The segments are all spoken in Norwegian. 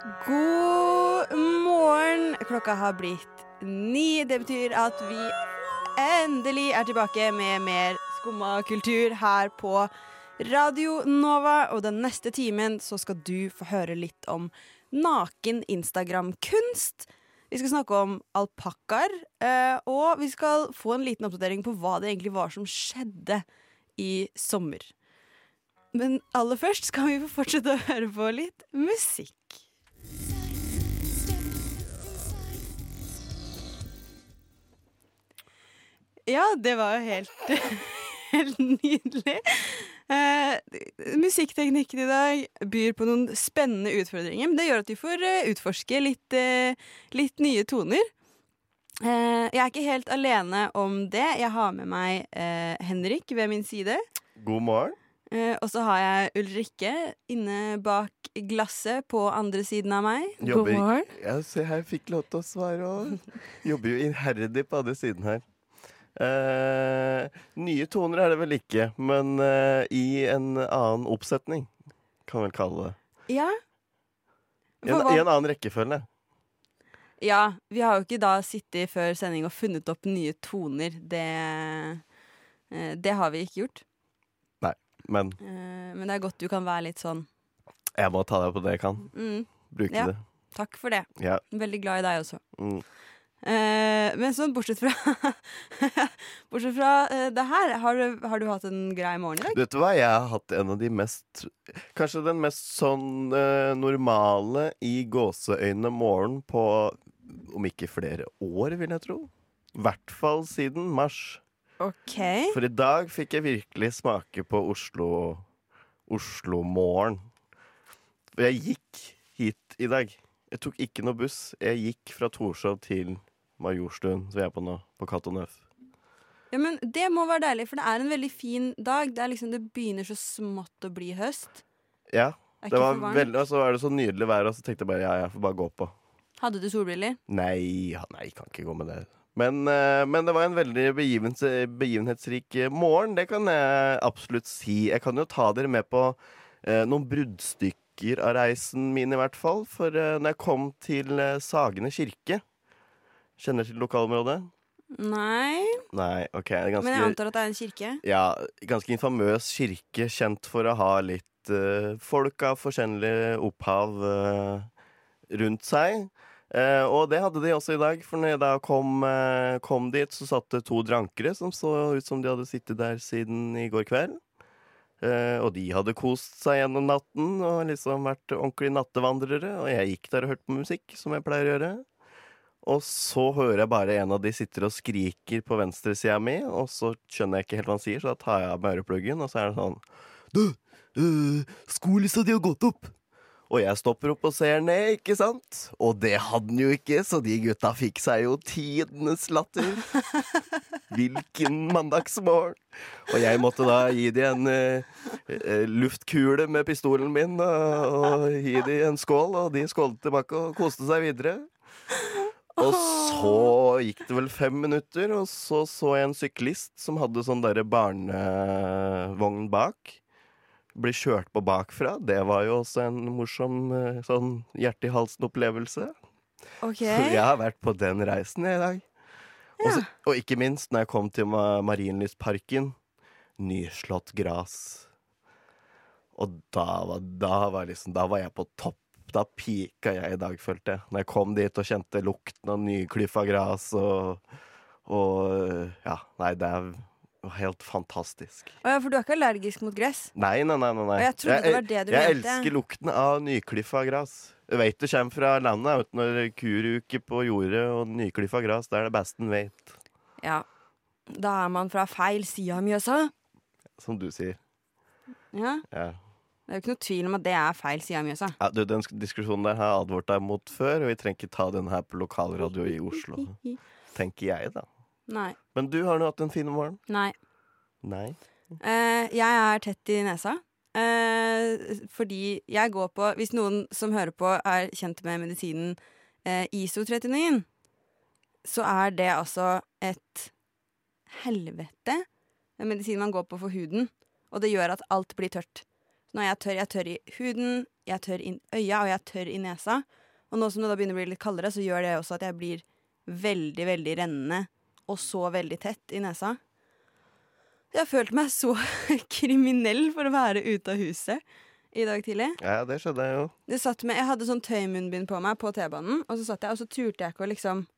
God morgen. Klokka har blitt ni. Det betyr at vi endelig er tilbake med mer skumma kultur her på Radio Nova. Og den neste timen så skal du få høre litt om naken Instagram-kunst. Vi skal snakke om alpakkaer, eh, og vi skal få en liten oppdatering på hva det egentlig var som skjedde i sommer. Men aller først skal vi få fortsette å høre på litt musikk. Ja, det var jo helt, helt nydelig. Eh, musikkteknikken i dag byr på noen spennende utfordringer, men det gjør at vi får eh, utforske litt, eh, litt nye toner. Eh, jeg er ikke helt alene om det. Jeg har med meg eh, Henrik ved min side. God morgen. Eh, og så har jeg Ulrikke inne bak glasset på andre siden av meg. Jobber- God morgen. Ja, se her, fikk lov til å svare òg. Jobber jo iherdig på andre siden her. Eh, nye toner er det vel ikke, men eh, i en annen oppsetning, kan vel kalle det. Ja. I en, I en annen rekkefølge. ja, vi har jo ikke da sittet før sending og funnet opp nye toner. Det, eh, det har vi ikke gjort. Nei, men Eh, men det er godt du kan være litt sånn jeg må ta deg på det jeg kan. mm, Bruke Ja. det. Takk for det. Ja. Veldig glad i deg også. Mm. Eh, men sånn bortsett fra Bortsett fra eh, det her, har du, har du hatt en grei morgen i dag? Vet du hva, jeg har hatt en av de mest Kanskje den mest sånn eh, normale i gåseøynene morgen på om ikke flere år, vil jeg tro. I hvert fall siden mars. OK. For i dag fikk jeg virkelig smake på Oslo Oslo-morgen. For jeg gikk hit i dag. Jeg tok ikke noe buss. Jeg gikk fra Torshov til Majorstuen, som jeg er på nå, på Cato Nøff. Ja, men Det må være deilig, for det er en veldig fin dag. Det, er liksom, det begynner så smått å bli høst. Ja, Det er det var veldig, og så var det så nydelig vær, og så tenkte jeg bare ja, jeg får bare gå på. Hadde du solbriller? Nei, ja, nei, kan ikke gå med det. Men, eh, men det var en veldig begivenhetsrik eh, morgen, det kan jeg absolutt si. Jeg kan jo ta dere med på eh, noen bruddstykker av reisen min, i hvert fall. For eh, når jeg kom til eh, Sagene kirke Kjenner til lokalområdet? Nei. Nei, okay, ganske, Men jeg antar at det er en kirke. ja, ganske infamøs kirke, kjent for å ha litt uh, folk av forskjellig opphav uh, rundt seg. Uh, og det hadde de også i dag, for når jeg da kom, kom dit, så satt det to drankere som så ut som de hadde sittet der siden i går kveld. Uh, og de hadde kost seg gjennom natten og liksom vært ordentlige nattevandrere. Og jeg gikk der og hørte på musikk, som jeg pleier å gjøre. Og så hører jeg bare en av de sitter og skriker på venstresida mi, og så skjønner jeg ikke helt hva han sier, så da tar jeg av meg ørepluggen, og så er det sånn Du, øh, skolissa di har gått opp! Og jeg stopper opp og ser ned, ikke sant? Og det hadde den jo ikke, så de gutta fikk seg jo tidenes latter. Hvilken mandagsmorgen! Og jeg måtte da gi de en eh, luftkule med pistolen min, og, og gi de en skål, og de skålte tilbake og koste seg videre. Og så gikk det vel fem minutter, og så så jeg en syklist som hadde sånn derre barnevogn bak. Bli kjørt på bakfra. Det var jo også en morsom eh, sånn hjerte-i-halsen-opplevelse. Okay. Så jeg har vært på den reisen i dag. Og, Også, og ikke minst når jeg kom til Ma Marienlystparken. Nyslått gras. Og da var, da, var liksom, da var jeg på topp. Da pika jeg i dag, følte jeg. Når jeg kom dit og kjente lukten av nyklyffa gras og, og Ja, nei, det er helt fantastisk. Å ja, for du er ikke allergisk mot gress? Nei, nei, nei. nei, nei. Jeg trodde det var det du jeg mente. elsker lukten av nykliffa gras. Du vet det kommer fra landet, vet, du, når kuruke på jordet og nykliffa gras. Det er det beste en vet, Ja. Da er man fra feil side av Mjøsa. som du sier. Ja. Ja. Det er jo ikke noe tvil om at det er feil side av Mjøsa. Ja, du, Den diskusjonen der har jeg advart deg mot før, og vi trenger ikke ta den her på lokalradio i Oslo. Tenker jeg, da. Nei. Men du har nå hatt en fin morgen? Nei. Nei? Eh, jeg er tett i nesa. Eh, fordi jeg går på Hvis noen som hører på, er kjent med medisinen eh, ISO-39, så er det altså et helvete. En medisin man går på for huden, og det gjør at alt blir tørt. Nå er jeg tørr. Jeg er tørr i huden, jeg er tørr i øya, og jeg er tørr i nesa. Og nå som det da begynner å bli litt kaldere, så gjør det også at jeg blir veldig, veldig rennende, og så veldig tett i nesa. Jeg har følt meg så kriminell for å være ute av huset i dag tidlig. Ja, det skjønner jeg jo. Det satt med, jeg hadde sånn tøymunnbind på meg på T-banen, og så satt jeg, og så turte jeg ikke å liksom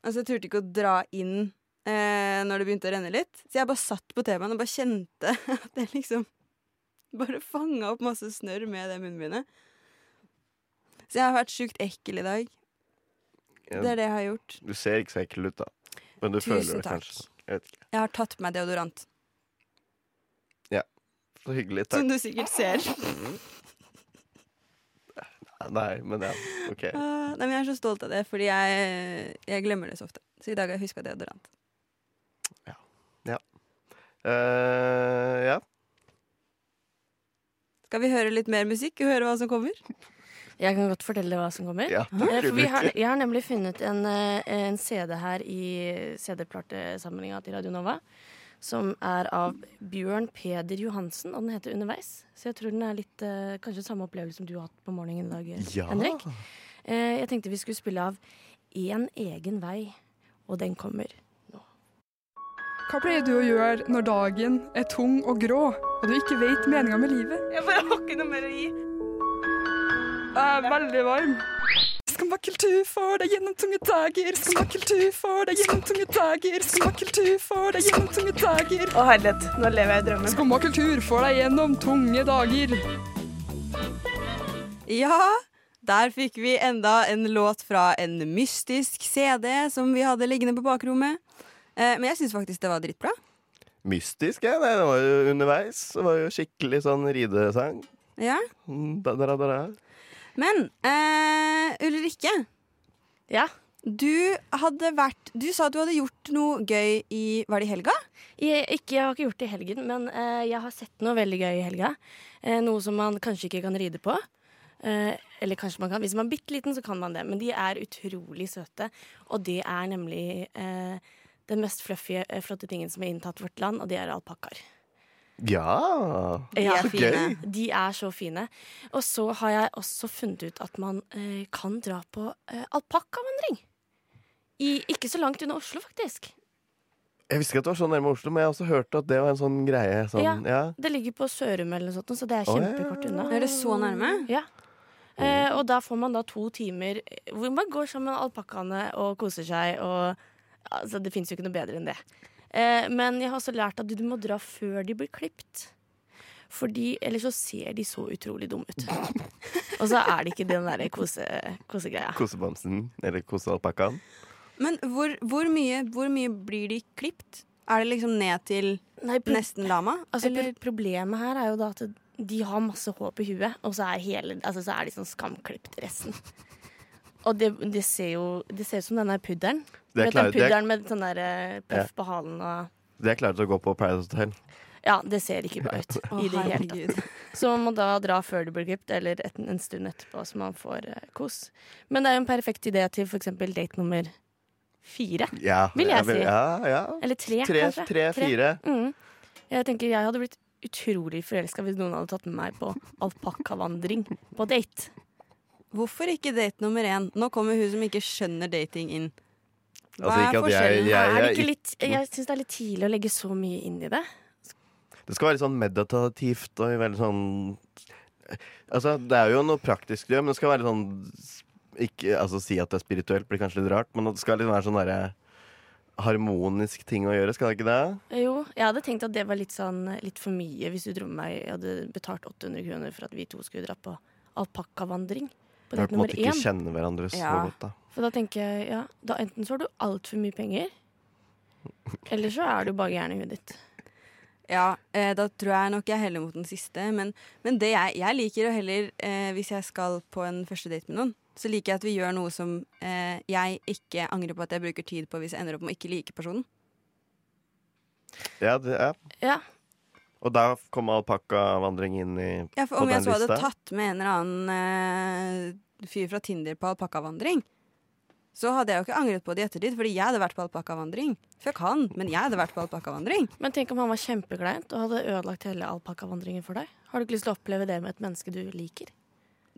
Altså, jeg turte ikke å dra inn eh, når det begynte å renne litt. Så jeg bare satt på T-banen og bare kjente at jeg liksom bare fanga opp masse snørr med det munnbindet. Så jeg har vært sjukt ekkel i dag. Ja, Det er det jeg har gjort. Du ser ikke så ekkel ut, da. Men du Tusen føler det takk. kanskje. Jeg. Jeg har tatt på meg deodorant. Ja. Så hyggelig. Takk. Som du sikkert ser. Nei, men ja. OK. Ah, nei, men jeg er så stolt av det, fordi jeg, jeg glemmer det så ofte. Så i dag har jeg huska deodorant. Ja. Ja. Uh, ja. Skal vi høre litt mer musikk og høre hva som kommer? Jeg kan godt fortelle hva som kommer. ja Eh, takk, For vi har, jeg har nemlig funnet en, eh, en CD her i CD-platesamlinga til Radio Nova. Som er av Bjørn Peder Johansen, og den heter Underveis. Så jeg tror den er litt eh, kanskje samme opplevelse som du har hatt på morgenen i dag, Ja. Henrik. Eh, Jeg tenkte vi skulle spille av Én egen vei, og den kommer. Hva pleier du å gjøre når dagen er tung og grå, og du ikke vet meninga med livet? Jeg bare har ikke noe mer å gi. Jeg er veldig varm. Skummakultur for deg gjennom tunge dager. Skummakultur for deg gjennom tunge dager. Skummakultur for deg gjennom tunge dager. Å herlighet, nå lever jeg i drømmen. Skummakultur for deg gjennom tunge dager. Ja, der fikk vi enda en låt fra en mystisk CD som vi hadde liggende på bakrommet. Eh, men jeg syns faktisk det var dritbra. Mystisk, ja. Det var jo underveis. Det var jo skikkelig sånn ridesang. Ja. Mm, Da, da, da, da. Men eh, Ulrikke, Ja. du hadde vært Du sa at du hadde gjort noe gøy i Var det i helga? Jeg, ikke, jeg har ikke gjort det i helgen, men eh, jeg har sett noe veldig gøy i helga. Eh, noe som man kanskje ikke kan ride på. Eh, eller kanskje man kan. Hvis man er bitte liten, så kan man det. Men de er utrolig søte. Og det er nemlig eh, den mest fluffy, eh, flotte tingen som har inntatt vårt land, og det er alpakkaer. Ja! De er Så fine. gøy. De er så fine. Og så har jeg også funnet ut at man eh, kan dra på eh, alpakkavandring. Ikke så langt unna Oslo, faktisk. Jeg visste ikke at det var så nærme Oslo, men jeg har også hørt at det var en sånn greie. Sånn, Ja. ja. Det ligger på Sørum eller noe sånt, så det er kjempekort unna. Er det så nærme? Ja. Eh, og da får man da to timer hvor man går sammen med alpakkaene og koser seg. Og, altså, det fins jo ikke noe bedre enn det. Eh, men jeg har også lært at du må dra før de blir klipt. Fordi ellers så ser de så utrolig dumme ut. og så er det ikke den derre kose, kosegreia. Kosebamsen, eller kosealpakkaen. Men hvor, hvor, mye, hvor mye blir de klipt? Er det liksom ned til Nei, nesten lama? altså, problemet her er jo da at de har masse hår på huet, og så er, hele, altså, så er de sånn skamklipt resten. Og det, det ser jo Det ser ut som denne der pudderen. De er Vet du, den er, pudderen med sånn der eh, puff på halen og Det er klart til å gå på Paradise Hotel. Ja, det ser ikke bra ut i det hele tatt. Så man må da dra før du blir klippet, eller et, en stund etterpå, så man får uh, kos. Men det er jo en perfekt idé til f.eks. date nummer fire. Ja, Vil jeg vil- si. Ja, ja. Eller tre, Tre, kanskje. tre, fire. Mm. Jeg tenker jeg hadde blitt utrolig forelska hvis noen hadde tatt med meg på alpakkavandring på date. Hvorfor ikke date nummer én? Nå kommer hun som ikke skjønner dating inn. Hva Altså, er at jeg- forskjellen? jeg- jeg, det jeg- litt Jeg syns det er litt tidlig å legge så mye inn i det. Det skal være sånn meditativt og veldig sånn Altså, det er jo noe praktisk gjør, men det skal være sånn Ikke altså, si at det er spirituelt, blir kanskje litt rart, men det skal liksom være sånn derre harmonisk ting å gjøre, skal det ikke det? Jo, jeg hadde tenkt at det var litt sånn Litt for mye hvis du dro med meg Jeg hadde betalt 800 kroner for at vi to skulle dra på alpakkavandring. På date på en Når måte ikke én. kjenner hverandre så Ja. godt, da. For da tenker jeg ja, da enten så har du altfor mye penger, eller så er du bare gæren i huet ditt. Ja, eh, da tror jeg nok jeg heller mot den siste. Men, men det jeg, jeg liker å heller, eh, hvis jeg skal på en første date med noen, så liker jeg at vi gjør noe som eh, jeg ikke angrer på at jeg bruker tid på hvis jeg ender opp med å ikke like personen. Ja, det, ja. Ja, Og da kom alpakkavandring inn i Ja, for På Om jeg så hadde tatt med en eller annen uh, fyr fra Tinder på alpakkavandring, så hadde jeg jo ikke angret på det i ettertid, fordi jeg hadde vært på alpakkavandring. Fuck han, men jeg hadde vært på alpakkavandring. Men tenk om han var kjempekleint og hadde ødelagt hele alpakkavandringen for deg. Har du ikke lyst til å oppleve det med et menneske du liker?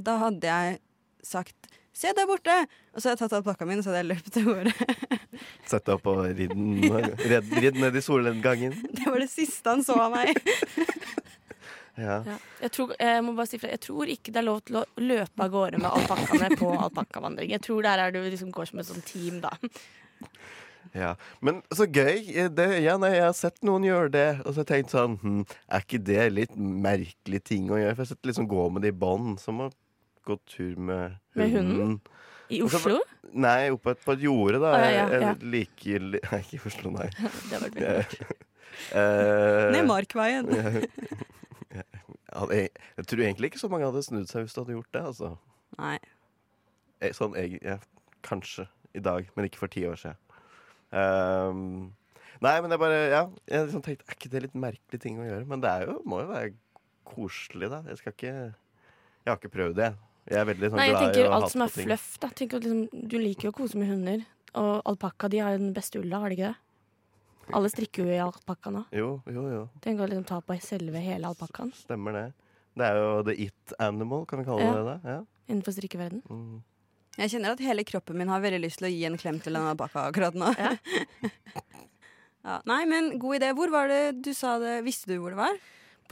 Da hadde jeg sagt 'se der borte', og så hadde jeg tatt alpakkaen min og så hadde jeg løpt av gårde. Sett deg opp og ridd den- ned i solnedgangen. Det var det siste han så av meg. Ja. Ja. Jeg, tror, jeg må bare si fra, jeg tror ikke det er lov til å løpe av gårde med alpakkaene på alpakkavandring. Jeg tror der er du liksom går som et sånt team, da. Ja, Men så gøy. Det, ja, nei, jeg har sett noen gjøre det. Og så har jeg tenkt sånn hm, Er ikke det litt merkelig ting å gjøre? For jeg har sett liksom gå med det i bånd, som å gå tur med Med hunden. hunden? I Oslo? så Oslo? Nei, oppe på et, jorde, da. Ah, ja, ja, ja. Jeg liker Nei, ikke i Oslo, nei. Det har vært veldig Jeg, eh, Ned Markveien. jeg, jeg tror egentlig ikke så mange hadde snudd seg hvis du hadde gjort det. Altså. Nei. Eh, Sånn, jeg, ja, kanskje i dag, men ikke for ti år siden. Um, nei, men jeg bare Ja, jeg liksom tenkte Er ikke det litt merkelig ting å gjøre? Men det er jo, må jo være koselig, da. Jeg skal ikke Jeg har ikke prøvd det. Jeg er veldig sånn Nei, jeg glad i tenker å alt som er på fluff, da. Tenk at liksom, du liker jo å kose med hunder. Og alpakka de har jo den beste ulla, har de ikke det? Alle strikker jo i alpakka nå. Jo, jo, jo. Tenk å liksom ta på selve hele alpakkaen Stemmer det. Det er jo the it animal, kan vi kalle Ja. det det? Ja. innenfor strikkeverden. Mm. Jeg kjenner at hele kroppen min har veldig lyst til å gi en klem til en alpakka akkurat nå. Ja. Ja, nei, men god idé. Hvor var det du sa det? Visste du hvor det var?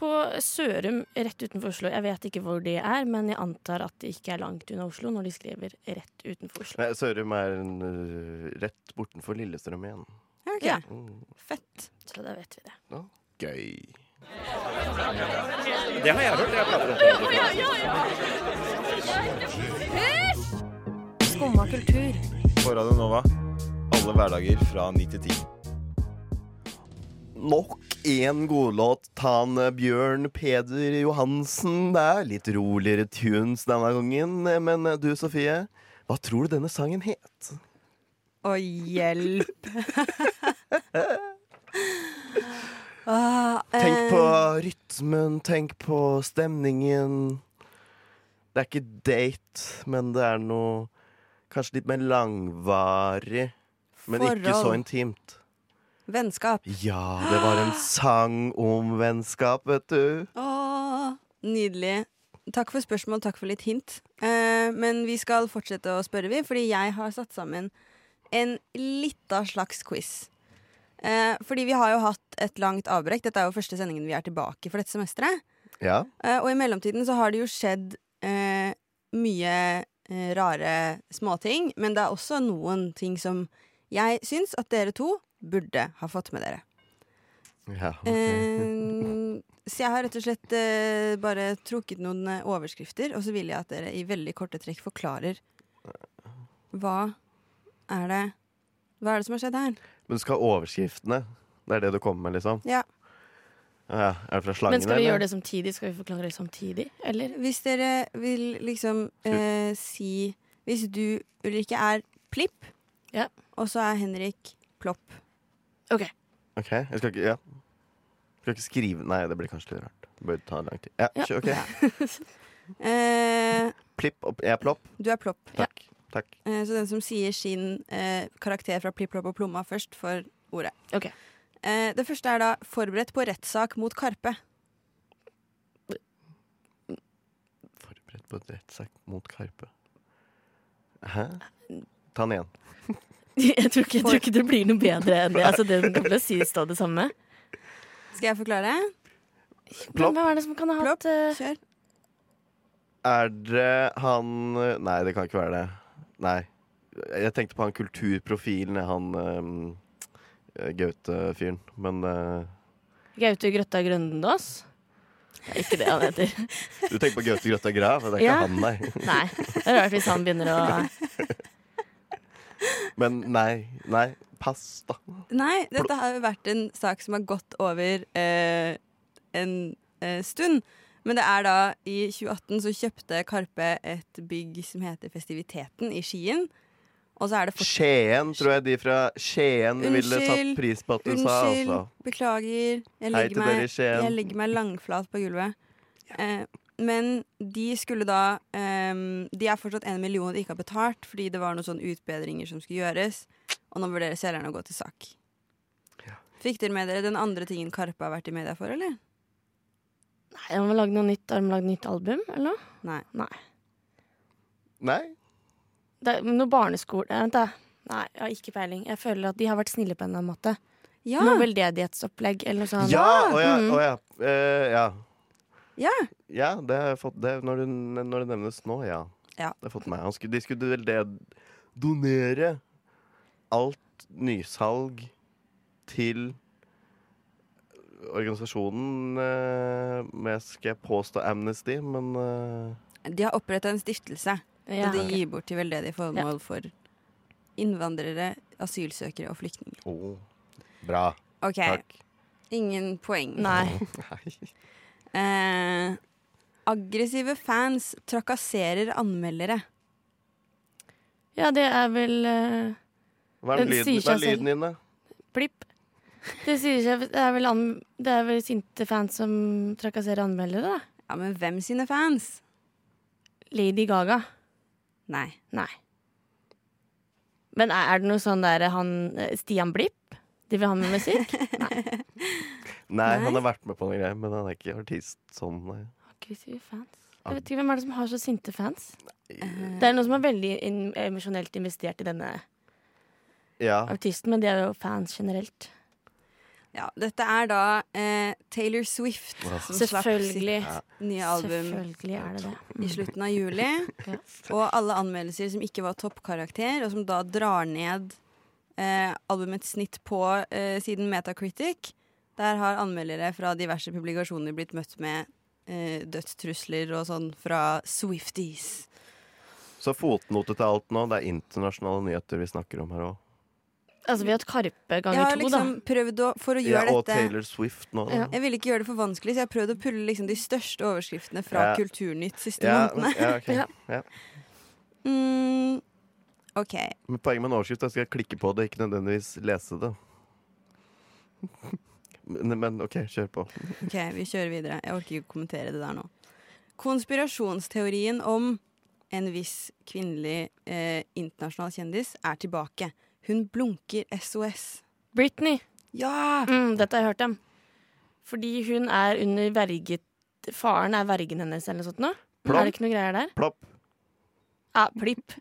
På Sørum, rett utenfor Oslo. Jeg vet ikke hvor det er, men jeg antar at det ikke er langt unna Oslo når de skriver 'rett utenfor Oslo'. Nei, Sørum er en, øh, rett bortenfor Lillestrøm igjen. Okay. ok. Ja. Mm. Fett. Så da vet vi det. Gøy. Det har jeg hørt. Jeg prater om Skumma kultur. På Radio Nova. Alle hverdager fra 9 til 10. Nok en godlåt. Tan Bjørn Peder Johansen. Det er litt roligere tunes denne gangen. Men du, Sofie, hva tror du denne sangen het? Å, hjelp. Tenk på rytmen, tenk på stemningen. Det er ikke date, men det er noe kanskje litt mer langvarig. Men ikke så intimt. Vennskap. Ja, det var en sang om vennskap, vet du. Åh, nydelig. Takk for spørsmål, takk for litt hint. Eh, men vi skal fortsette å spørre, vi, fordi jeg har satt sammen en lita slags quiz. Eh, fordi vi har jo hatt et langt avbrekk. Dette er jo første sendingen vi er tilbake for dette semesteret. Ja. Eh, og i mellomtiden så har det jo skjedd eh, mye eh, rare småting. Men det er også noen ting som jeg syns at dere to burde ha fått med dere. ja okay. Eh, så jeg har rett og slett eh, bare trukket noen eh, overskrifter, og så vil jeg at dere i veldig korte trekk forklarer hva er det Hva er det som har skjedd her? Men du skal ha overskriftene. Det er det du kommer med, liksom? Ja. Ja, er det fra slangene? Men skal vi eller? gjøre det samtidig? Skal vi forklare det samtidig? Eller? Hvis dere vil liksom eh, si Hvis du, Ulrikke, er plipp, Ja. og så er Henrik plopp. OK. Ok, jeg skal ikke Ja. Skal ikke skrive Nei, det blir kanskje litt rart. Det bør ta lang tid. Ja, Ja. kjør, ok. Eh, Plipp og jeg er plopp. du er plopp. Takk. Takk. Eh, så den som sier sin eh, karakter fra Plipp, Plopp og Plomma først, får ordet. Ok. Eh, det første er da 'forberedt på rettssak mot Karpe'. Forberedt på et rettssak mot Karpe. Hæ? Ta den igjen. Jeg tror, ikke, jeg tror ikke det blir noe bedre enn det. Altså, den kommer til å si stå det samme. Skal jeg forklare? Hvem er det som kan ha Plopp. hatt uh... Kjør. Er det han Nei, det kan ikke være det. Nei. Jeg tenkte på han kulturprofilen, han um, Gaute-fyren. Men uh, Gaute Grøtta Grøndås? Det er ikke det han heter. du tenker på Gaute Grøtta Grav? Det er ikke Ja. han, nei. Nei. Det er rart hvis han begynner å Men nei. Nei. Pass, da. Nei, dette har jo vært en sak som har gått over eh, en eh, stund. Men det er da i 2018 så kjøpte Karpe et bygg som heter Festiviteten i Skien. Og så er det Skien, tror jeg de fra Skien ville tatt pris på at du sa. Unnskyld, Altså. beklager. Jeg legger, meg, jeg legger meg langflat på gulvet. Eh, men de skulle da um, De er fortsatt en million de ikke har betalt, fordi det var noen sånne utbedringer som skulle gjøres. Og nå vurderer selgerne å gå til sak. Fikk dere med dere den andre tingen Karpe har vært i media for, eller? Nei, Har de lagd noe nytt, har de lagd nytt album, eller noe? Nei. Nei. Nei? Det er noe barneskole Vent, da. Nei, jeg har ikke peiling. Jeg føler at de har vært snille på en eller annen måte. Ja! Noe veldedighetsopplegg eller noe sånt. Ja! Å ja. Mm. Å ja. Uh, ja. Ja. ja, det har jeg fått det, når, det, når det nevnes nå, ja. Ja. Det har fått meg. Han skulle, de skulle vel det donere alt nysalg til organisasjonen eh, med, skal jeg påstå, Amnesty, men eh, De har oppretta en stiftelse, Ja, og de gir bort til veldedige formål for innvandrere, asylsøkere og flyktninger. Oh. Bra. Okay. Takk. ingen poeng. Nei. Nei. Eh, aggressive fans trakasserer anmeldere. Ja, det er vel eh, Hva er, lyden, hva er seg lyden din, da? Blipp. Det sier seg Det er vel, an, det er vel sinte fans som trakasserer anmeldere, da. Ja, men hvem sine fans? Lady Gaga. Nei. Nei. Men er er det noe sånn der han eh, Stian Blipp? De vil ha med musikk? Nei. Nei, han har vært med på noen greier, men han er ikke artist sånn. Nei. Aggressive fans. Jeg vet ikke Hvem er det som har så sinte fans? Det er noen som er veldig in emosjonelt investert i denne Ja. artisten, men de er jo fans generelt. ja, dette er da eh, Taylor Swift Ja. som slapp sitt nye album Selvfølgelig er det det. i slutten av juli. Ja. Og alle anmeldelser som ikke var toppkarakter, og som da drar ned eh, albumets snitt på eh, siden Metacritic. Der har anmeldere fra diverse publikasjoner blitt møtt med eh, dødstrusler og sånn fra Swifties. Så fotnote til alt nå. Det er internasjonale nyheter vi snakker om her òg. Altså, vi har hatt Karpe Jeg ganger har to, liksom prøvd å, for å Ja, gjøre og dette Taylor Swift nå. Ja. Jeg ville ikke gjøre det for vanskelig, så jeg har prøvd å pulle liksom de største overskriftene fra Ja. Kulturnytt siste Ja, månedene. ja, ok. Ja. ja. Mm, OK. Men Poenget med en overskrift er at jeg skal klikke på det, ikke nødvendigvis lese det. Men, men OK, kjør på. Ok, vi kjører videre. Jeg orker ikke å kommentere det der nå. Konspirasjonsteorien om en viss kvinnelig eh, internasjonal kjendis er tilbake. Hun blunker SOS. Britney. Ja! Mm, dette har jeg hørt om. Fordi hun er under verget Faren er vergen hennes eller noe sånt nå. Plopp. Er det ikke noe greier der? Plopp. Ja, plipp.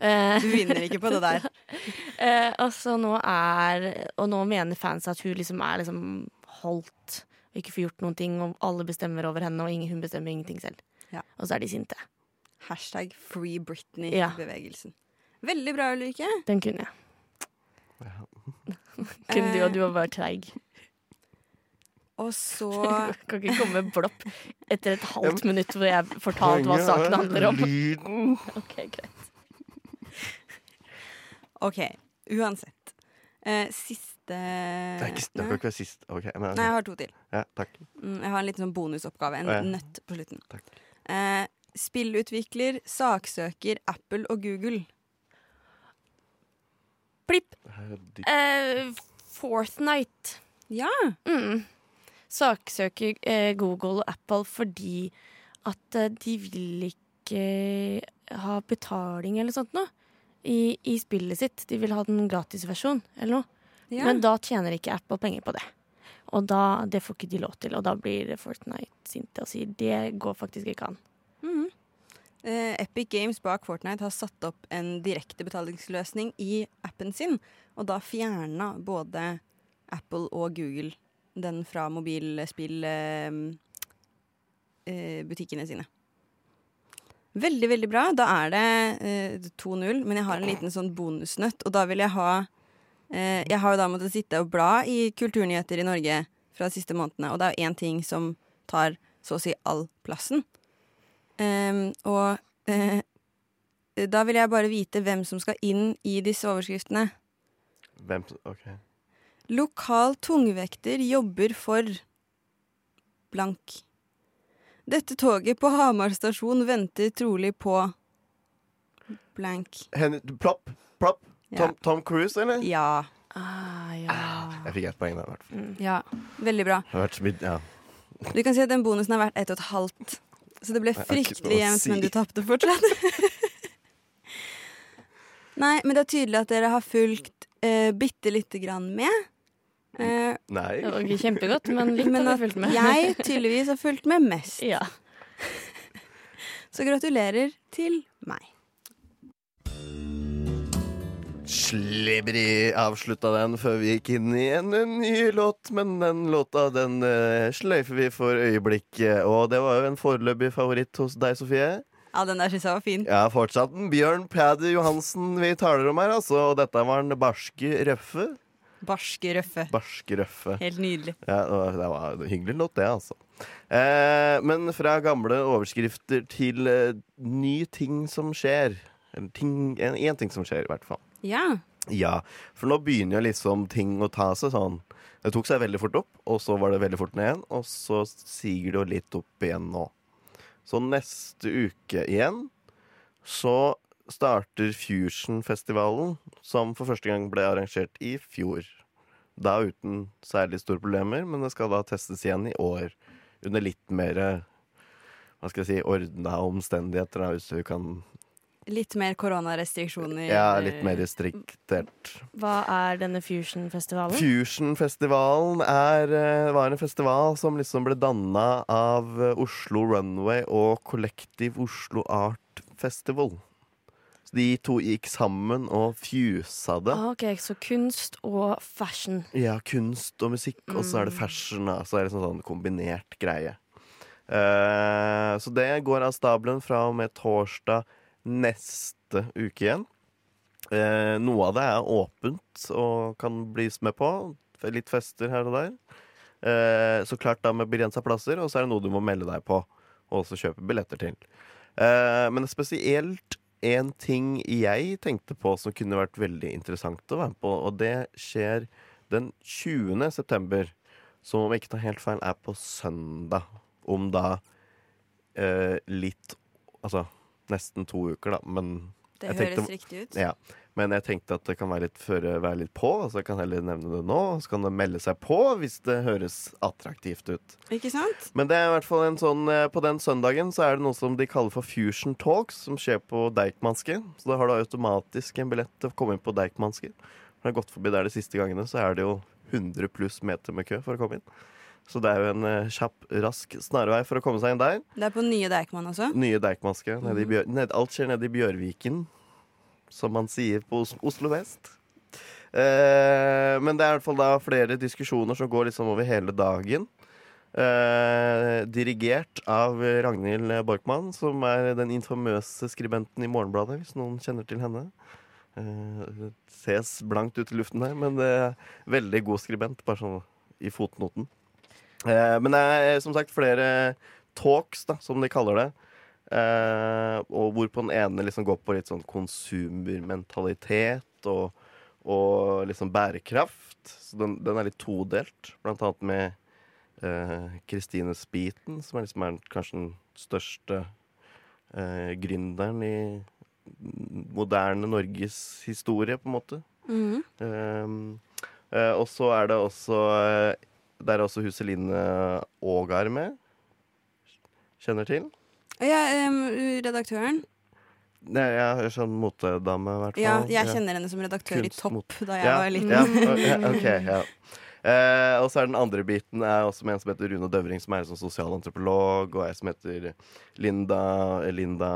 Eh, Du vinner ikke på det der. eh, og så nå er Og nå mener fans at hun liksom er liksom holdt og ikke får gjort noen ting, og alle bestemmer over henne, og ingen, hun bestemmer ingenting selv. Ja. Og så er de sinte. Hashtag Free Britney-bevegelsen. Veldig bra, Ulrikke. Den kunne jeg. Kunne du, Eh. og du var bare treig. Og så Kan ikke komme med blopp etter et halvt minutt hvor jeg fortalte hva saken handler om. Ok, greit. OK, uansett. Eh, siste Det, er ikke, det kan ikke være sist. Okay, men. Nei, jeg har to til. Ja, takk. Mm, Jeg har en liten sånn bonusoppgave. En ja. nøtt på slutten. Takk. Eh, spillutvikler saksøker Apple og Google. Plipp. Eh, Fortnite. Ja! Mm. Saksøker eh, Google og Apple fordi at eh, de vil ikke ha betaling eller sånt noe i, i spillet sitt. De vil ha den gratisversjon eller noe. ja. Men da tjener ikke Apple penger på det. Og da, det får ikke de lov til, og da blir Fortnite sinte og sier det går faktisk ikke an. Mhm. Eh, Epic Games bak Fortnite har satt opp en direkte betalingsløsning i appen sin, og da fjerna både Apple og Google den fra mobilspillbutikkene eh, sine. Veldig, veldig bra. Da er det eh, 2-0, men jeg har en liten sånn bonusnøtt, og da vil jeg ha eh, Jeg har jo da måttet sitte og bla i kulturnyheter i Norge fra de siste månedene, og det er jo én ting som tar så å si all plassen. Ehm, og eh, da vil jeg bare vite hvem som skal inn i disse overskriftene. Hvem OK. Lokal tungvekter jobber for blank. Dette toget på Hamar stasjon venter trolig på blank. Hen, plopp. Plopp. Ja. Tom, Tom Cruise, eller? Ja. Ah, ja. Jeg fikk ett poeng der, i hvert fall. Mm. ja. Veldig bra. Vært Ja. Du kan si at den bonusen er verdt ett og et halvt Så det ble har fryktelig jevnt, si. men du tapte fortsatt. Nei, men det er tydelig at dere har fulgt eh, bitte lite grann med. Eh, Nei. Det var ikke kjempegodt, men litt men har fulgt med. jeg tydeligvis har fulgt med mest. ja. Så gratulerer til meg. Slibri avslutta den før vi gikk inn i en, en ny låt, men den låta den uh, sløyfer vi for øyeblikket. Og det var jo en foreløpig favoritt hos deg, Sofie. Ja, den der syns jeg var fin. Ja, fortsatt en Bjørn Paddy Johansen vi taler om her, altså. Og dette var en barske røffe. Barske røffe. Barske røffe. Helt nydelig. Ja, det var en hyggelig låt, det, altså. Eh, men fra gamle overskrifter til eh, ny ting som skjer. Eller ting, en, en ting som skjer, i hvert fall. Ja. Ja, for nå begynner jo liksom ting å ta seg sånn. Det tok seg veldig fort opp, og så var det veldig fort ned igjen, og så siger det jo litt opp igjen nå. Så neste uke igjen så starter Fusion-festivalen, som for første gang ble arrangert i fjor. Da uten særlig store problemer, men det skal da testes igjen i år. Under litt mer hva skal jeg si, ordna omstendigheter, da, hvis du kan Litt mer koronarestriksjoner. Ja, litt mer restriktert. Hva er denne Fusion-festivalen? Fusion-festivalen eh, var en festival som liksom ble danna av eh, Oslo Runway og Collective Oslo Art Festival. Så de to gikk sammen og fusa det. Ah, ok, Så kunst og fashion. Ja, kunst og musikk, og så er det fashion. Da. Så er det sånn, sånn kombinert greie. Uh, så det går av stabelen fra og med torsdag neste uke igjen. Uh, noe av det er åpent og kan blis med på. Litt fester her og der. Uh, så klart da med begrensa plasser, og så er det noe du må melde deg på og også kjøpe billetter til. Men spesielt en ting jeg tenkte på som kunne vært veldig interessant å være med på, og det skjer den 20. september, som om jeg ikke tar helt feil, er på søndag. Om da eh, litt Altså nesten to uker, da, men Det Jeg tenkte- høres riktig ut. ja. Men jeg tenkte at det kan være litt føre være litt på, så jeg kan heller nevne det nå. Så kan det melde seg på hvis det høres attraktivt ut. Ikke sant? Men det er i hvert fall en sånn eh, på den søndagen så er det noe som de kaller for Fusion Talks, som skjer på Deichmanske. Så da har du automatisk en billett til å komme inn på Deichmanske. Når jeg har gått forbi der de siste gangene, så er det jo 100 pluss meter med kø for å komme inn. Så det er jo en eh, kjapp, rask snarvei for å komme seg inn der. Det er på nye Deichman også. Nye Deichmanske. Ned, alt skjer nede i Bjørviken, som man sier på Oslo vest. Eh, men det er i hvert fall da flere diskusjoner som går liksom over hele dagen. Eh, dirigert av Ragnhild Borkmann, som er den infamøse skribenten i Morgenbladet, hvis noen kjenner til henne. Eh, ses blankt ut i luften her, men det er veldig god skribent, bare sånn i fotnoten. Eh, men det er som sagt flere talks, da, som de kaller det. Eh, og hvor på den ene liksom går på litt sånn konsumermentalitet og, og liksom bærekraft. Så den, den er litt todelt, blant annet med eh, Kristine Spiten, som er liksom er kanskje den største eh, gründeren i moderne Norges historie, på en måte. Mm. Um, eh, og så er det også Der er også Huseline Ågar med. Kjenner til? Ja, um, redaktøren. Nei, jeg er sånn motedame, i hvert fall. Ja, jeg kjenner henne som redaktør i Topp mot- da jeg ja, var liten. Ja, okay, ja. Eh, og så er den andre biten er også med en som heter Rune Døvring, som er en sånn sosialantropolog, og ei som heter Linda, Linda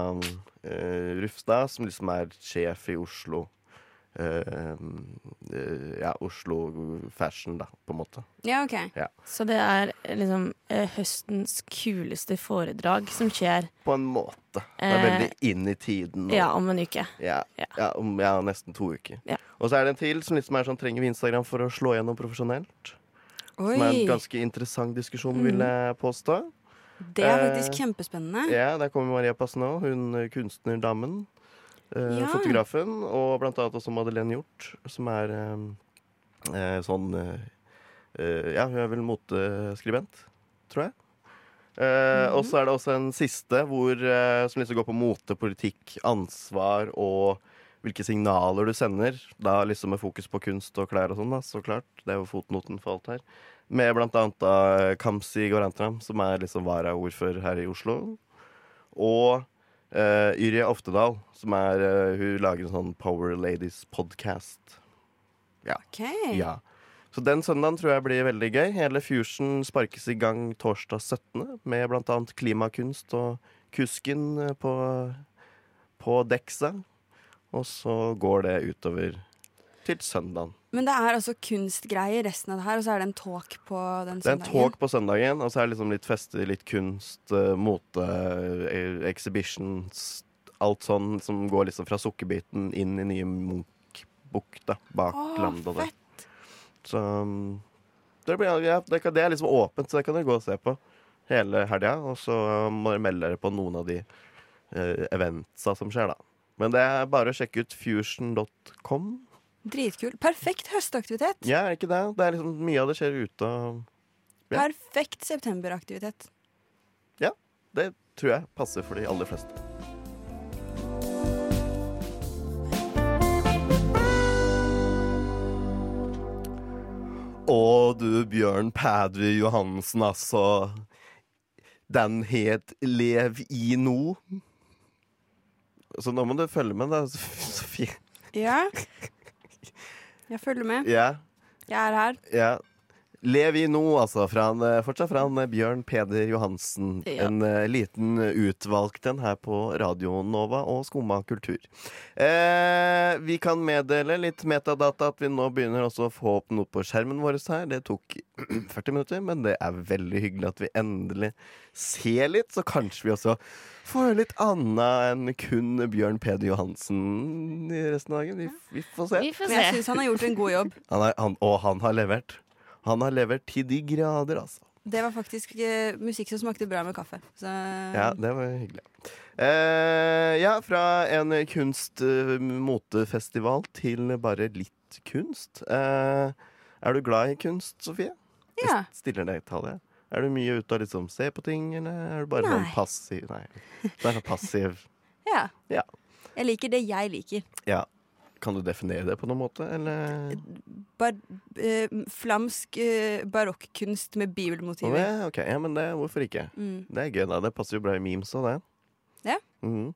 eh, Rufstad, som liksom er sjef i Oslo. Eh, eh, ja, Oslo Fashion, da, på en måte. Ja, ok. Så det er liksom eh, høstens kuleste foredrag som skjer På en måte. Det er veldig inn i tiden. Og, ja, om en uke. Ja, Ja. ja, om ja, nesten to uker. Ja. Og så er det en til som liksom er sånn trenger vi Instagram for å slå gjennom profesjonelt. Oi. Som er en ganske interessant diskusjon, Mm. vil jeg påstå. Det er faktisk Eh, kjempespennende. Ja, Der kommer Maria Pasno, hun kunstnerdamen. Eh, Ja. Fotografen. Og blant annet også Madeleine Hjort, som er eh, eh, sånn eh, eh, Ja, hun er vel moteskribent, tror jeg. Eh, Mhm. Og så er det også en siste hvor, som liksom går på mote, politikk, ansvar og hvilke signaler du sender. Da liksom med fokus på kunst og klær og sånn, da, så klart. Det er jo fotnoten for alt her. Med blant annet da Kamzy Gorantram, som er liksom varaordfører her i Oslo. Og uh, Yrje Oftedal, som er uh, Hun lager en sånn Power Ladies podcast. OK. Ja. Så den søndagen tror jeg blir veldig gøy. Hele Fusion sparkes i gang torsdag 17. med bl.a. klimakunst og Kusken eh, på, på Dexa. Og så går det utover til søndagen. Men det er altså kunstgreier resten av det her, og så er det en talk på den søndagen? Det er en talk på søndagen, og så er det liksom litt fester, litt kunst, eh, mote, eh, exhibitions, alt sånn som går liksom fra sukkerbiten inn i nye Munch-bukta bak Åh, landet fett. Så um, det, blir, ja, det, kan, det er liksom åpent, så det kan dere gå og se på hele helga. Og så må dere melde dere på noen av de uh, eventsa som skjer, da. Men det er bare å sjekke ut fusion.com. Dritkul. Perfekt høstaktivitet. Ja, er det ikke det? Det er liksom Mye av det skjer ute. og Ja. Perfekt septemberaktivitet. Ja, Det tror jeg passer for de aller fleste. Å du, Bjørn Pædre Johansen, altså. Den het Lev i no. Så nå må du følge med, da, Sofie. Ja. Jeg følger med. Yeah. Jeg er her. ja. Lev i nå', altså. Fra en, eh, fortsatt fra en eh, Bjørn Peder Johansen. Ja. En uh, liten utvalgt en her på Radio Nova og Skumma kultur. Eh, vi kan meddele litt metadata at vi nå begynner også å få opp noe på skjermen vår her. Det tok 40 minutter, men det er veldig hyggelig at vi endelig ser litt. Så kanskje vi også får litt annet enn kun Bjørn Peder Johansen i resten av dagen. Vi, vi får se. Vi får Men jeg se. syns han har gjort en god jobb. Han er, han, og han har levert. Han har levert til de grader, altså. Det var faktisk eh, musikk som smakte bra med kaffe. Så Ja, det var hyggelig. Eh, ja, fra en kunst-motefestival til bare litt kunst. Eh, er du glad i kunst, Sofie? ja. Jeg Stiller deg til det. Er du mye ute og liksom ser på ting, eller er du bare sånn passiv? Nei, du er sånn passiv. ja. Ja. Jeg liker det jeg liker. Ja. Kan du definere det på noen måte, eller? Bar eh, flamsk eh, barokkunst med bibelmotiver. ja, ok, ja, men det, hvorfor ikke? Mm. Det er gøy, da. Det passer jo bra i memes og det. Ja. Mhm.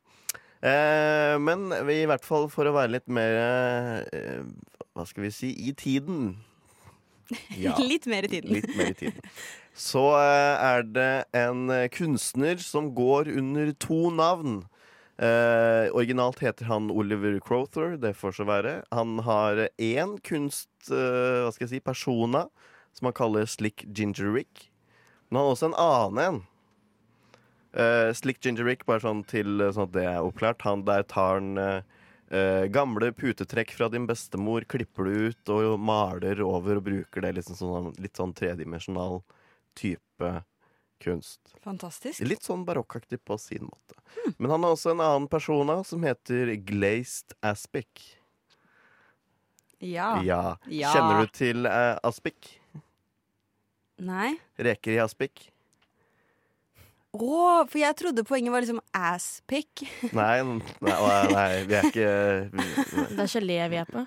Eh, men vi, i hvert fall for å være litt mer eh, Hva skal vi si i tiden. Ja, Litt mer i tiden. litt mer i tiden. Så eh, er det en kunstner som går under to navn. Eh, originalt heter han Oliver Crowther, det får så være. Han har én kunst... eh, hva skal jeg si? Persona, som han kaller Slick Ginger Rick. Men han har også en annen en. Eh, Slick Ginger Rick, bare sånn til eh, sånn at det er oppklart. Han der tar han eh, gamle putetrekk fra din bestemor, klipper det ut og maler over og bruker det liksom sånn, litt sånn tredimensjonal type kunst. Fantastisk. Litt sånn barokkaktig på sin måte. Men han har også en annen persona som heter Glazed Aspic. Ja. Ja. Ja. Kjenner du til eh, aspic? Nei? Reker i aspic? Å, for jeg trodde poenget var liksom asspick. Nei, nei, nei, vi er ikke vi, Det er gelé vi er på.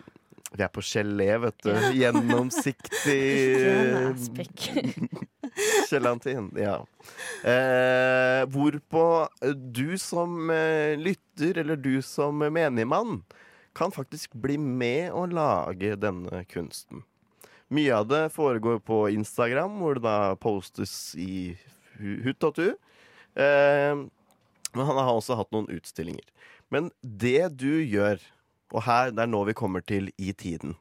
Vi er på gelé, vet du. Gjennomsiktig gelatin. Ja. Eh, hvorpå du som eh, lytter, eller du som menigmann, kan faktisk bli med å lage denne kunsten. Mye av det foregår på Instagram, hvor det da postes i hu- hutt og tu. Eh, men han har også hatt noen utstillinger. Men det du gjør, og her det er nå vi kommer til i tiden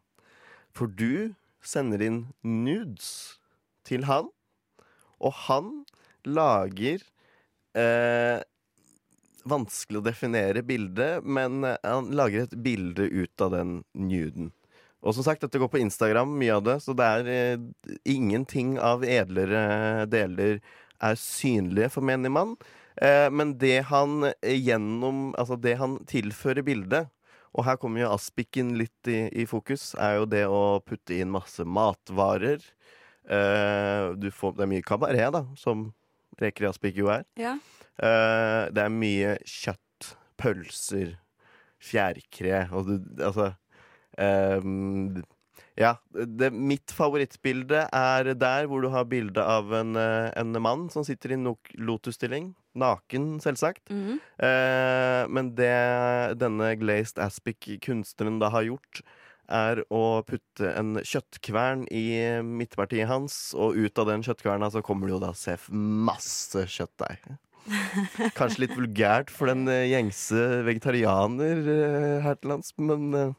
For du sender inn nudes til han, og han lager eh, Vanskelig å definere bildet, men eh, han lager et bilde ut av den nuden. Og som sagt, dette går på Instagram, mye av det, så det er eh, ingenting av edlere deler er synlige for menigmann. Eh, men det han eh, gjennom Altså det han tilfører bildet, og her kommer jo aspikken litt i, i fokus, er jo det å putte inn masse matvarer. Uh, du får, det er mye kabaret, da, som reker i aspik jo er. Ja. Uh, det er mye kjøtt, pølser, fjærkre altså, altså ehm, Ja, det, Mitt favorittbilde er der hvor du har bilde av en, eh, en mann som sitter i lotusstilling. Naken, selvsagt. Mhm. Eh, men det denne Glazed Aspic-kunstneren da har gjort, er å putte en kjøttkvern i midtpartiet hans, og ut av den kjøttkverna så kommer det jo da se masse kjøttdeig. Kanskje litt vulgært for den eh, gjengse vegetarianer eh, her til lands, men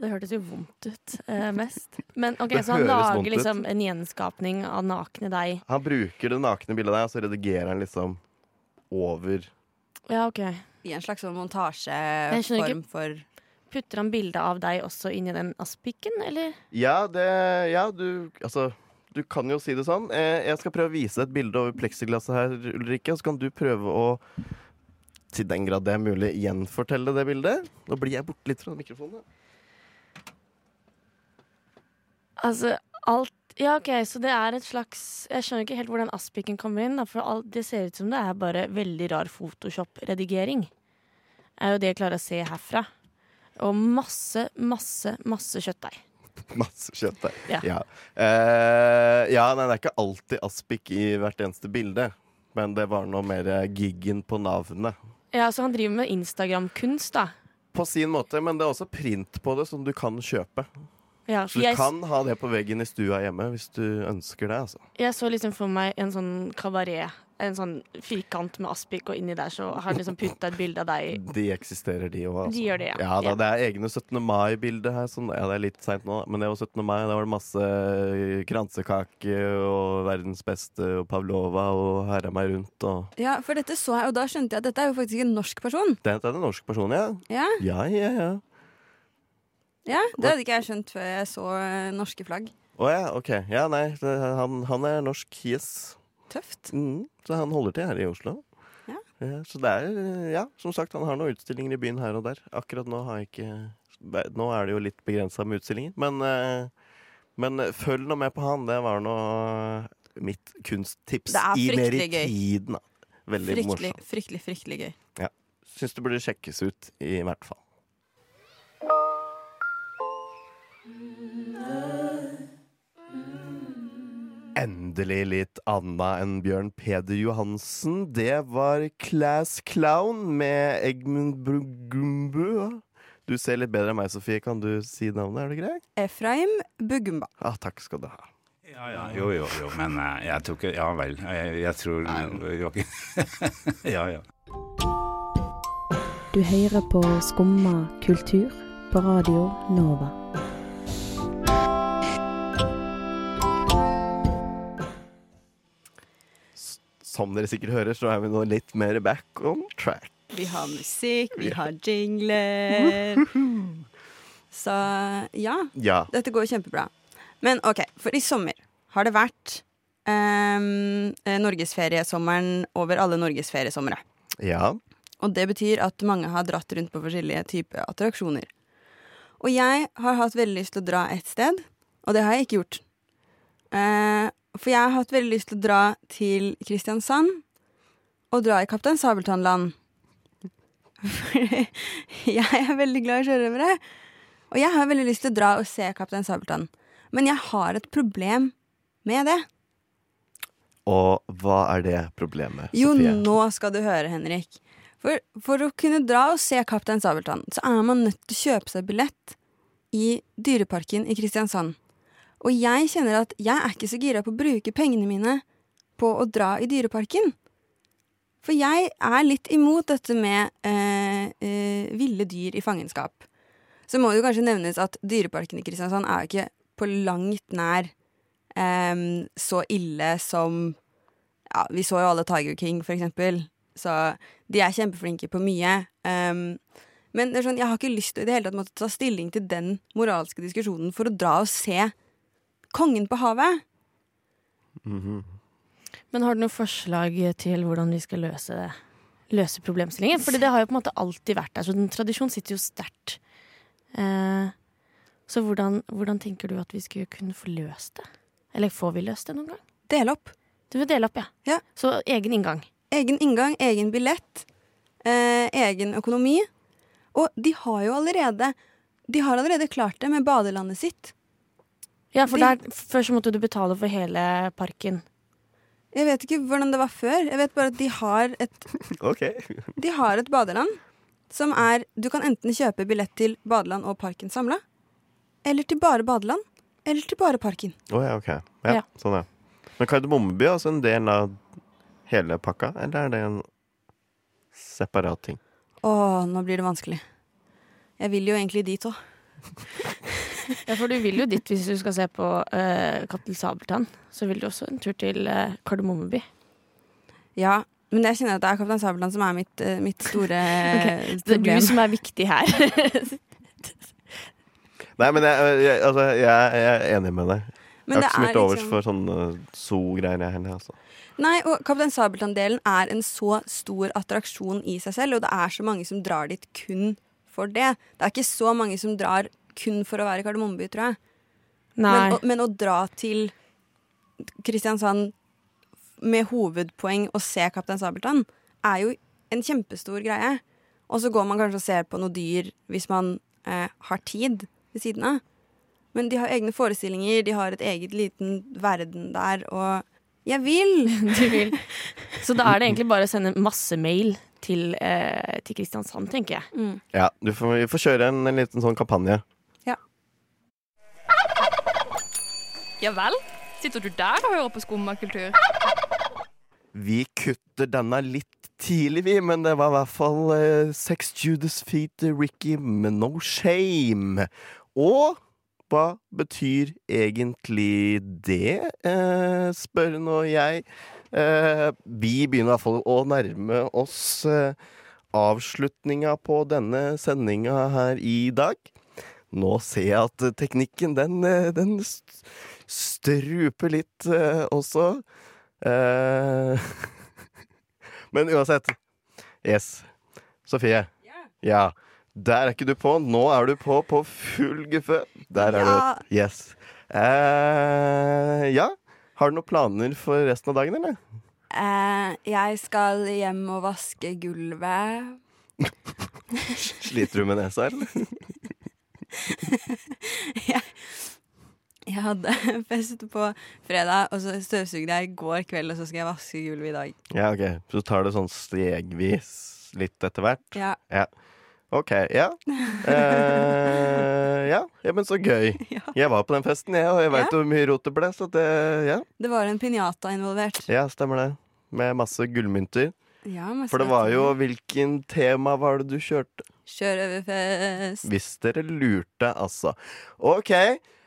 Det hørtes jo vondt ut eh, mest. Men ok, Det Så han høres vondt lager ut. liksom en gjenskapning av nakne deg. han bruker det nakne bildet der, og så redigerer han liksom over Ja, ok. I en slags sånn skjønner montasjeform for Putter han bildet av deg også inn i den aspikken, eller? Ja, det Ja, du Altså, du kan jo si det sånn. Eh, jeg skal prøve å vise deg et bilde over pleksiglasset her, Ulrikke, og så kan du prøve å til den grad det er mulig, gjenfortelle det bildet. Nå blir jeg borte litt fra mikrofonen. Altså, alt Ja, OK, så det er et slags Jeg skjønner ikke helt hvordan aspiken kommer inn, da, for alt, det ser ut som det er bare veldig rar Photoshop-redigering. Er jo det jeg klarer å se herfra. Og masse, masse, masse kjøttdeig. Masse kjøtt der. Ja. Ja. Uh, ja, nei, det er ikke alltid aspik i hvert eneste bilde. Men det var noe mer giggen på navnet. Ja, så han driver med Instagram-kunst, da. På sin måte, men det er også print på det som du kan kjøpe. Ja, Så du jeg, kan ha det på veggen i stua hjemme hvis du ønsker det. altså. jeg så liksom for meg en sånn kabaret. En sånn firkant med aspik, og inni der så har han liksom putta et bilde av deg. De eksisterer, de òg. De gjør det, ja. Ja, da, Det er egne 17. mai-bilder her. Sånn, ja, det er litt seint nå, men det var 17. mai. Da var det masse eh, kransekake og verdens beste og pavlova og herra meg rundt. Og Ja, for dette så jeg, og da skjønte jeg at dette er jo faktisk en norsk person. Dette er en norsk person, ja. Ja, Ja, ja, ja. Ja Det hadde ikke jeg skjønt før jeg så eh, norske flagg. Å ja, OK. Ja, nei, han, han er norsk, yes. Tøft. Mm, så han holder til her i Oslo. Ja. så det er Ja, som sagt, han har noen utstillinger i byen her og der. Akkurat nå har jeg ikke Nå er det jo litt begrensa med utstillinger, men eh, Men følg nå med på han. Det var nå mitt kunsttips i mer i tiden. Veldig Fryktelig, morsomt. fryktelig, fryktelig gøy. Syns det burde sjekkes ut, i hvert fall. Endelig litt anna enn Bjørn Peder Johansen. Det var Class Clown med Egmund Brugumbu. Du ser litt bedre enn meg, Sofie. Kan du si navnet? Er det greit? Efraim Bugumba. Ah, takk skal du ha. Ja, ja, jo, jo, jo, men eh, jeg tror ikke Ja vel. Jeg, jeg tror Joakim Ja, ja. Du hører på Skumma kultur på Radio Nova. Som dere sikkert hører, så er vi nå litt mer back on track. Vi har musikk, vi har jingler. Så ja, Ja. dette går kjempebra. Men OK, for i sommer har det vært um, norgesferiesommeren over alle norgesferiesomre. Ja. Og det betyr at mange har dratt rundt på forskjellige typer attraksjoner. Og jeg har hatt veldig lyst til å dra et sted, og det har jeg ikke gjort. Eh, for jeg har hatt veldig lyst til å dra til Kristiansand og dra i Kaptein Sabeltann-land. Fordi jeg er veldig glad i sjørøvere. Og jeg har veldig lyst til å dra og se Kaptein Sabeltann. Men jeg har et problem med det. Og hva er det problemet, Jo, Sofie? nå skal du høre, Henrik. For, for å kunne dra og se Kaptein Sabeltann, så er man nødt til å kjøpe seg billett i Dyreparken i Kristiansand. Og jeg kjenner at jeg er ikke så gira på å bruke pengene mine på å dra i Dyreparken. For jeg er litt imot dette med eh, eh, ville dyr i fangenskap. Så må det jo kanskje nevnes at Dyreparken i Kristiansand er jo ikke på langt nær eh, så ille som ja, Vi så jo alle Tiger King, for eksempel. Så de er kjempeflinke på mye. Um, men sånn, jeg har ikke lyst til i det hele tatt måtte ta stilling til den moralske diskusjonen for å dra og se Kongen på havet. Mhm. Men har du noen forslag til hvordan vi skal løse, løse problemstillingen? Fordi det har jo på en måte alltid vært der, så den tradisjonen sitter jo sterkt. Eh, så hvordan, hvordan tenker du at vi skulle kunne få løst det? Eller får vi løst det noen gang? Dele opp. Du vil dele opp, ja. Ja. Så egen inngang. Egen inngang, egen billett, eh, egen økonomi. Og de har jo allerede De har allerede klart det med badelandet sitt. Ja, for De- der, før så måtte du betale for hele parken. Jeg vet ikke hvordan det var før. Jeg vet bare at de har et, OK. de har et badeland som er Du kan enten kjøpe billett til badeland og parken samla, eller til bare badeland, eller til bare parken. Oh, ja, OK. Ja, Ja. Sånn, ja. Men Kardemommeby er altså en del av hele pakka, eller er det en separat ting? Å, nå blir det vanskelig. Jeg vil jo egentlig dit òg. Ja, for du vil jo dit hvis du skal se på uh, Kattel Sabeltann. Så vil du også en tur til uh, Kardemommeby. Ja, men jeg kjenner at det er Kaptein Sabeltann som er mitt, uh, mitt store okay. problem. Det er du som er viktig her. Nei, men jeg, jeg, altså, jeg, jeg er enig med deg. Men jeg har ikke så mye er til overs liksom- for sånne zoo-greier, jeg heller. Altså. Nei, og Kaptein Sabeltann-delen er en så stor attraksjon i seg selv, og det er så mange som drar dit kun for det. Det er ikke så mange som drar kun for å være i Kardemommeby, tror jeg. Nei. Men, men å dra til Kristiansand med hovedpoeng å se Kaptein Sabeltann, er jo en kjempestor greie. Og så går man kanskje og ser på noe dyr hvis man eh, har tid ved siden av. Men de har egne forestillinger, de har et eget liten verden der, og jeg vil! du vil. Så da er det egentlig bare å sende masse mail til, eh, til Kristiansand, tenker jeg. Mm. Ja, du får, vi får kjøre en, en liten sånn kampanje. Ja vel? Sitter du der og hører på skummakultur? Vi kutter denne litt tidlig, vi, men det var i hvert fall eh, Sex Judas Feet Ricky med No Shame. Og hva betyr egentlig det, eh, spør nå jeg. Eh, vi begynner i hvert fall å nærme oss eh, avslutninga på denne sendinga her i dag. Nå ser jeg at teknikken, den, eh, den st- struper litt eh, også. Eh, Men uansett. Yes. Sofie. Ja. Der er ikke du på. Nå er du på på full guffe. Der er Ja. du. Yes. Eh, ja. Har du noen planer for resten av dagen, eller? Eh, jeg skal hjem og vaske gulvet. Sliter du med nesa, eller? jeg, jeg hadde fest på fredag, og så støvsugde jeg i går kveld, og så skal jeg vaske gulvet i dag. Ja, ok. Så tar det sånn stegvis litt etter hvert? Ja. OK. Ja. Eh, ja. ja, men så gøy. Ja. Jeg var på den festen, jeg, og jeg veit Ja. hvor mye rot det ble, så det Ja. Det var en pinjata involvert. Ja, stemmer det. Med masse gullmynter. Ja, For det var jo. Hvilken tema var det du kjørte? Sjørøverfest. Hvis dere lurte, altså. OK.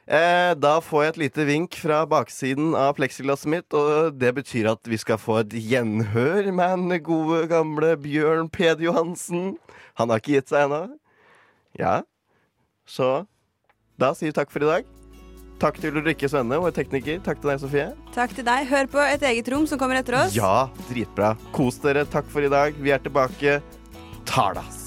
Eh, da får jeg et lite vink fra baksiden av pleksiglasset mitt, og det betyr at vi skal få et gjenhør med den gode, gamle Bjørn Peder Johansen. Han har ikke gitt seg ennå. Ja. Så da sier vi takk for i dag. Takk til Ulrikke Svenne, vår tekniker. Takk til deg, Sofie. Takk til deg. Hør på Et eget rom, som kommer etter oss. Ja, dritbra. Kos dere. Takk for i dag. Vi er tilbake. Tardas.